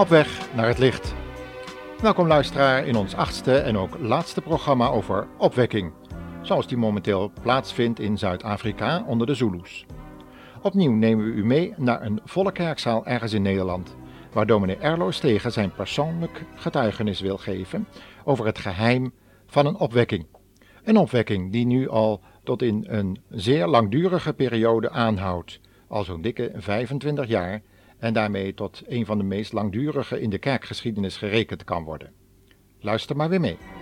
Op weg naar het licht. Welkom luisteraar in ons achtste en ook laatste programma over opwekking, zoals die momenteel plaatsvindt in Zuid-Afrika onder de Zulus. Opnieuw nemen we u mee naar een volle kerkzaal ergens in Nederland, waar dominee Erlo Stegen zijn persoonlijk getuigenis wil geven over het geheim van een opwekking. Een opwekking die nu al tot in een zeer langdurige periode aanhoudt, al zo'n dikke 25 jaar, en daarmee tot een van de meest langdurige in de kerkgeschiedenis gerekend kan worden. Luister maar weer mee.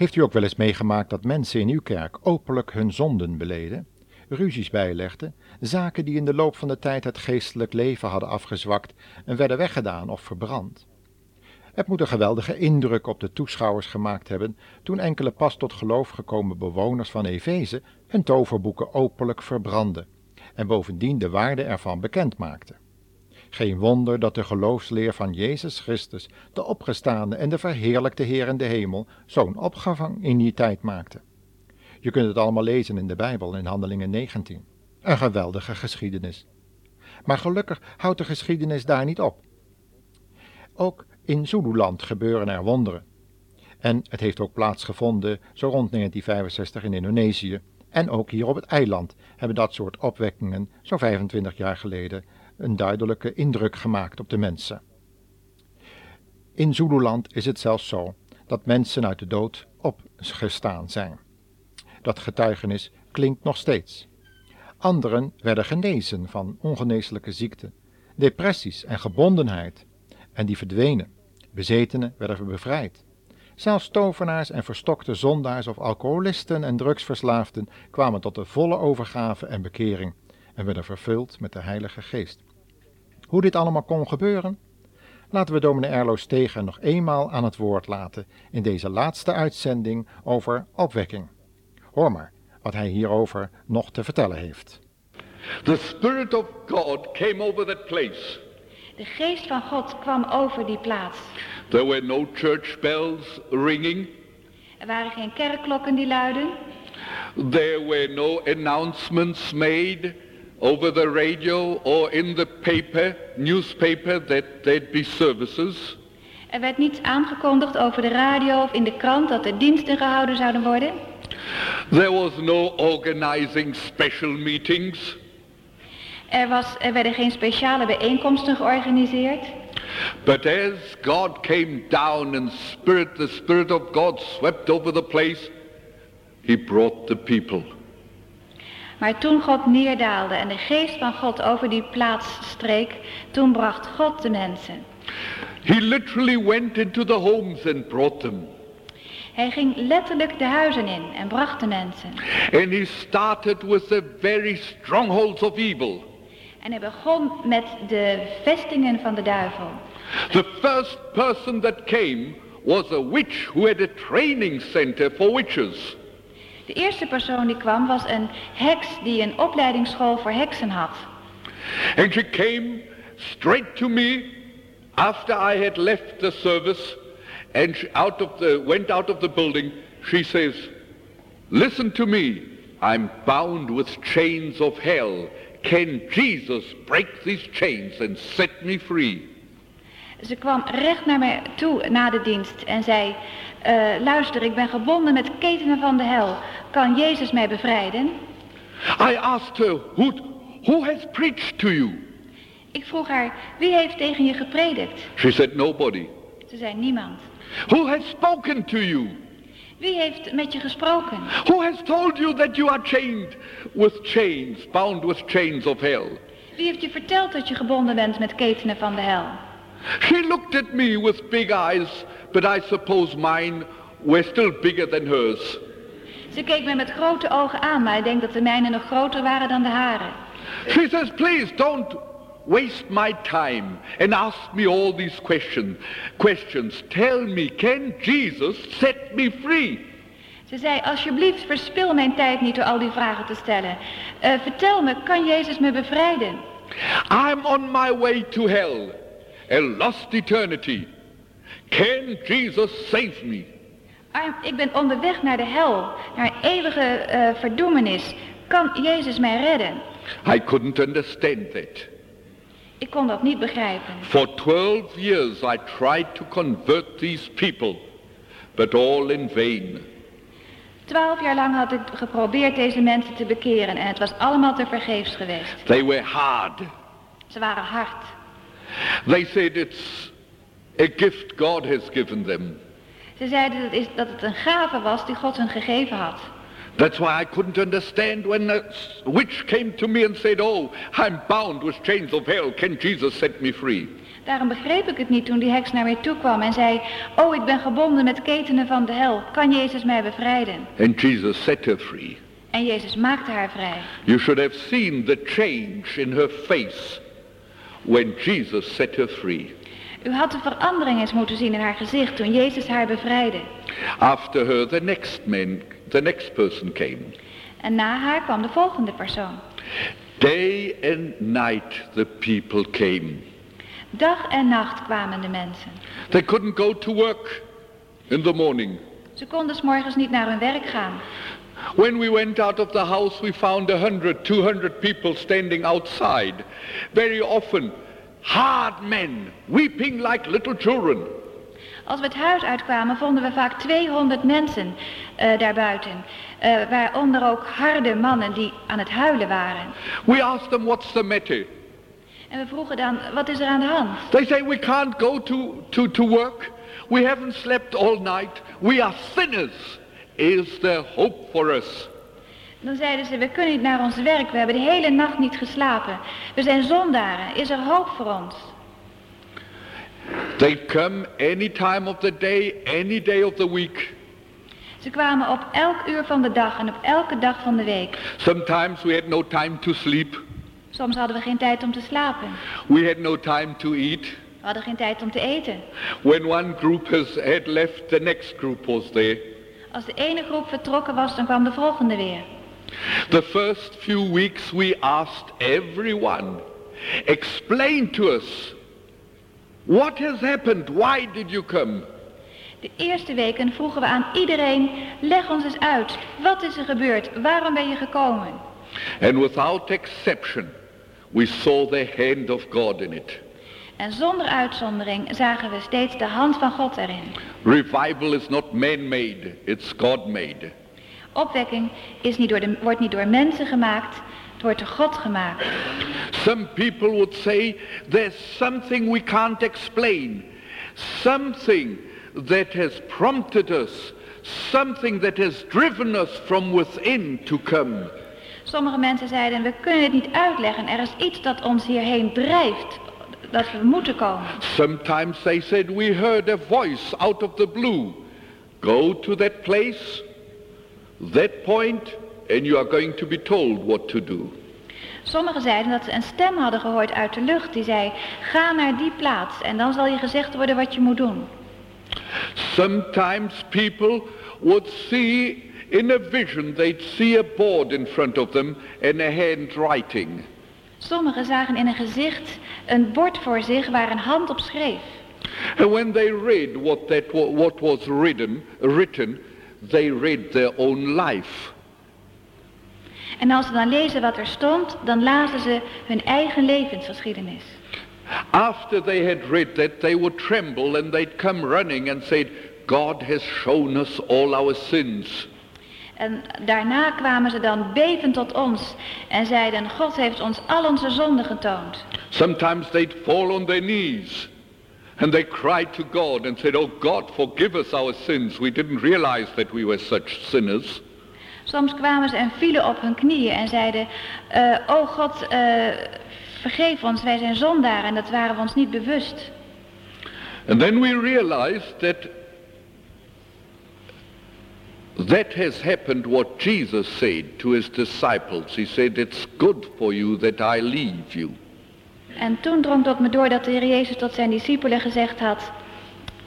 Heeft u ook wel eens meegemaakt dat mensen in uw kerk openlijk hun zonden beleden, ruzies bijlegden, zaken die in de loop van de tijd het geestelijk leven hadden afgezwakt en werden weggedaan of verbrand? Het moet een geweldige indruk op de toeschouwers gemaakt hebben toen enkele pas tot geloof gekomen bewoners van Efeze hun toverboeken openlijk verbrandden en bovendien de waarde ervan bekend maakten. Geen wonder dat de geloofsleer van Jezus Christus, de opgestaande en de verheerlijkte Heer in de hemel, zo'n opgevang in die tijd maakte. Je kunt het allemaal lezen in de Bijbel in Handelingen 19. Een geweldige geschiedenis. Maar gelukkig houdt de geschiedenis daar niet op. Ook in Zululand gebeuren er wonderen. En het heeft ook plaatsgevonden zo rond 1965 in Indonesië. En ook hier op het eiland hebben dat soort opwekkingen zo 25 jaar geleden een duidelijke indruk gemaakt op de mensen. In Zululand is het zelfs zo dat mensen uit de dood opgestaan zijn. Dat getuigenis klinkt nog steeds. Anderen werden genezen van ongeneeslijke ziekten, depressies en gebondenheid, en die verdwenen. Bezetenen werden bevrijd. Zelfs tovenaars en verstokte zondaars of alcoholisten en drugsverslaafden kwamen tot de volle overgave en bekering en werden vervuld met de Heilige Geest. Hoe dit allemaal kon gebeuren? Laten we dominee Erlo Stegen nog eenmaal aan het woord laten in deze laatste uitzending over opwekking. Hoor maar wat hij hierover nog te vertellen heeft. The Spirit of God came over that place. De geest van God kwam over die plaats. There were no church bells ringing. Er waren geen kerkklokken die luiden. There were no announcements made over the radio or in the paper, newspaper that there'd be services. Er werd niets aangekondigd over de radio of in de krant dat er diensten gehouden zouden worden. There was no organizing special meetings. Er, was, er werden geen speciale bijeenkomsten georganiseerd. But as God came down and spirit, the Spirit of God swept over the place, he brought the people. Maar toen God neerdaalde en de geest van God over die plaats streek, toen bracht God de mensen. He literally went into the homes and brought them. Hij ging letterlijk de huizen in en bracht de mensen. And he started with the very strongholds of evil. En hij begon met de vestingen van de duivel. The first person that came was a witch who had a training center for witches. De eerste persoon die kwam was een heks die een opleidingsschool voor heksen had. And she came straight to me after I had left the service and she out of the, went out of the building. She says, listen to me. I'm bound with chains of hell. Can Jesus break these chains and set me free? Ze kwam recht naar mij toe na de dienst en zei, uh, luister, ik ben gebonden met ketenen van de hel. Kan Jezus mij bevrijden? I asked her, who, who has preached to you? Ik vroeg haar, wie heeft tegen je gepredikt? She said, nobody. Ze zei, niemand. Who has spoken to you? Wie heeft met je gesproken? Who has told you that you are chained with chains, bound with chains of hell? Wie heeft je verteld dat je gebonden bent met ketenen van de hel? She looked at me with big eyes, but I suppose mine were still bigger than hers. Ze keek me met grote ogen aan, maar ik denk dat de mijne nog groter waren dan de hare. She says, please don't waste my time and ask me all these question, questions. Tell me, can Jesus set me free? Ze zei, alsjeblieft verspil mijn tijd niet door al die vragen te stellen. Eh, vertel me, kan Jezus me bevrijden? I'm on my way to hell, a lost eternity. Can Jesus save me? Arm, ik ben onderweg naar de hel, naar een eeuwige eh, verdoemenis. Kan Jezus mij redden? I couldn't understand that. Ik kon dat niet begrijpen. For 12 years I tried to convert these people, but all in vain. Twaalf jaar lang had ik geprobeerd deze mensen te bekeren en het was allemaal te vergeefs geweest. They were hard. Ze waren hard. They said it's a gift God has given them. Ze zeiden dat, is, dat het een gave was die God hun gegeven had. That's why I couldn't understand when the witch came to me and said, Oh, I'm bound with chains of hell. Can Jesus set me free? Daarom begreep ik het niet toen die heks naar mij toe kwam en zei, oh ik ben gebonden met ketenen van de hel, kan Jezus mij bevrijden? And Jesus set her free. En Jezus maakte haar vrij. You should have seen the change in her face when Jesus set her free. U had de verandering eens moeten zien in haar gezicht toen Jezus haar bevrijdde. After her, the next man, the next person came. En na haar kwam de volgende persoon. Day and night the people came. Dag en nacht kwamen de mensen. They couldn't go to work in the morning. Ze konden 's morgens niet naar hun werk gaan. When we went out of the house, we found a hundred, two hundred people standing outside. Very often, hard men, weeping like little children. Als we het huis uitkwamen vonden we vaak 200 mensen eh, daarbuiten. eh, waaronder ook harde mannen die aan het huilen waren. We asked them, what's the matter? En we vroegen dan, wat is er aan de hand? They say, we can't go to, to, to work. We haven't slept all night. We are sinners. Is there hope for us? Dan zeiden ze, we kunnen niet naar ons werk, we hebben de hele nacht niet geslapen. We zijn zondaren, is er hoop voor ons? They come any time of the day, any day of the week. Ze kwamen op elk uur van de dag en op elke dag van de week. Sometimes we had no time to sleep. Soms hadden we geen tijd om te slapen. We had no time to eat. We hadden geen tijd om te eten. When one group has had left, the next group was there. Als de ene groep vertrokken was, dan kwam de volgende weer. The first few weeks we asked everyone, explain to us, what has happened? Why did you come? De eerste weken vroegen we aan iedereen, leg ons eens uit. Wat is er gebeurd? Waarom ben je gekomen? And without exception, we saw the hand of God in it. En zonder uitzondering zagen we steeds de hand van God erin. Revival is not man-made, it's God-made. Opwekking is niet door de, wordt niet door mensen gemaakt, het wordt door God gemaakt. Some people would say there's something we can't explain, something that has prompted us, something that has driven us from within to come. Sommige mensen zeiden, we kunnen het niet uitleggen. Er is iets dat ons hierheen drijft, dat we moeten komen. Sometimes they said we heard a voice out of the blue. Go to that place, that point, and you are going to be told what to do. Sommigen zeiden dat ze een stem hadden gehoord uit de lucht die zei, ga naar die plaats en dan zal je gezegd worden wat je moet doen. Sometimes people would see in a vision, they'd see a board in front of them and a handwriting. Sommigen zagen in een gezicht een bord voor zich waar een hand op schreef. And when they read what, that, what was written, written, they read their own life. En als ze dan lezen wat er stond, dan lazen ze hun eigen levensgeschiedenis. After they had read that, they would tremble and they'd come running and said, God has shown us all our sins. En daarna kwamen ze dan bevend tot ons en zeiden, God heeft ons al onze zonden getoond. Sometimes they'd fall on their knees and they cried to God and said, Oh God, forgive us our sins. We didn't realize that we were such sinners. Soms kwamen ze en vielen op hun knieën en zeiden, eh, oh God, eh, vergeef ons, wij zijn zondaren en dat waren we ons niet bewust. And then we realized that that has happened what Jesus said to his disciples. He said, It's good for you that I leave you. En toen drong tot me door dat de Heer Jezus tot zijn discipelen gezegd had,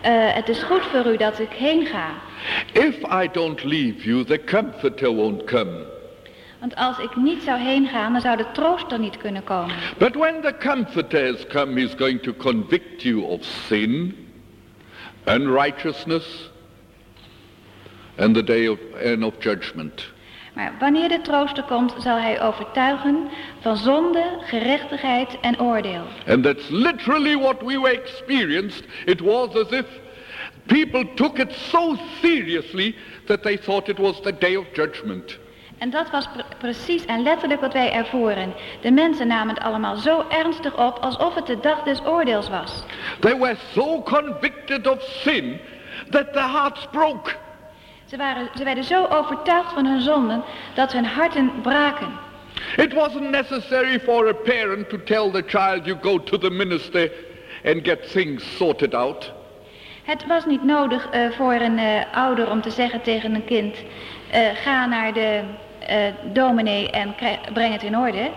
eh, het is goed voor u dat ik heen ga. If I don't leave you, the comforter won't come. Want als ik niet zou heen gaan, dan zou de trooster niet kunnen komen. But when the comforter has come, he's going to convict you of sin, unrighteousness, and the day of, and of judgment. Maar wanneer de trooster komt, zal hij overtuigen van zonde, gerechtigheid en oordeel. And that's literally what we experienced. It was as if people took it so seriously that they thought it was the day of judgment. En dat was pre- precies en letterlijk wat wij ervoeren. De mensen namen het allemaal zo ernstig op alsof het de dag des oordeels was. They were so convicted of sin that their hearts broke. Ze, waren, ze werden zo overtuigd van hun zonden dat hun harten braken. It wasn't necessary for a parent to tell the child you go to the minister and get things sorted out. Het was niet nodig eh, voor een eh, ouder om te zeggen tegen een kind, eh, ga naar de dominee en breng het in orde.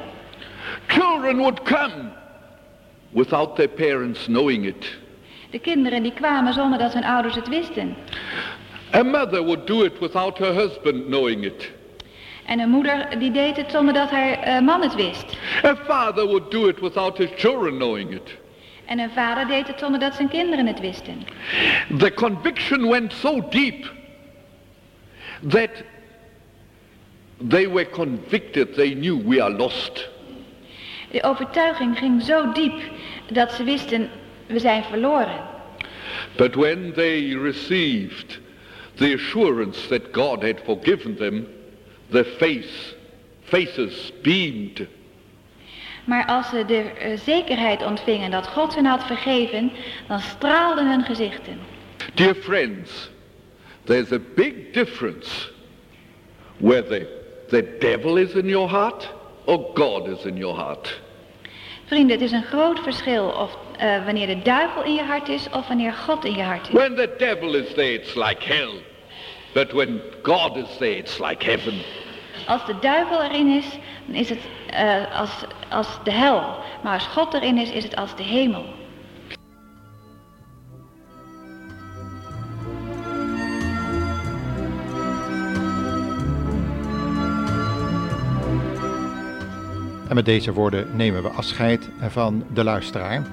Children would come without their parents knowing it. De kinderen die kwamen zonder dat hun ouders het wisten. A mother would do it without her husband knowing it. En een moeder die deed het zonder dat haar eh, man het wist. A father would do it without his children knowing it. En een vader deed het zonder dat zijn kinderen het wisten. The conviction went so deep that they were convicted, they knew we are lost. De overtuiging ging zo diep dat ze wisten, we zijn verloren. But when they received the assurance that God had forgiven them, their face, faces beamed. Maar als ze de eh, zekerheid ontvingen dat God hen had vergeven, dan straalden hun gezichten. Dear friends, there's a big difference whether the devil is in your heart or God is in your heart. Vrienden, het is een groot verschil of eh, wanneer de duivel in je hart is of wanneer God in je hart is. When the devil is there, it's like hell. But when God is there, it's like heaven. Als de duivel erin is, dan is het eh, als, als de hel. Maar als God erin is, is het als de hemel. Met deze woorden nemen we afscheid van de luisteraar.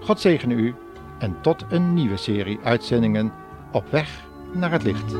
God zegene u en tot een nieuwe serie uitzendingen op weg naar het licht.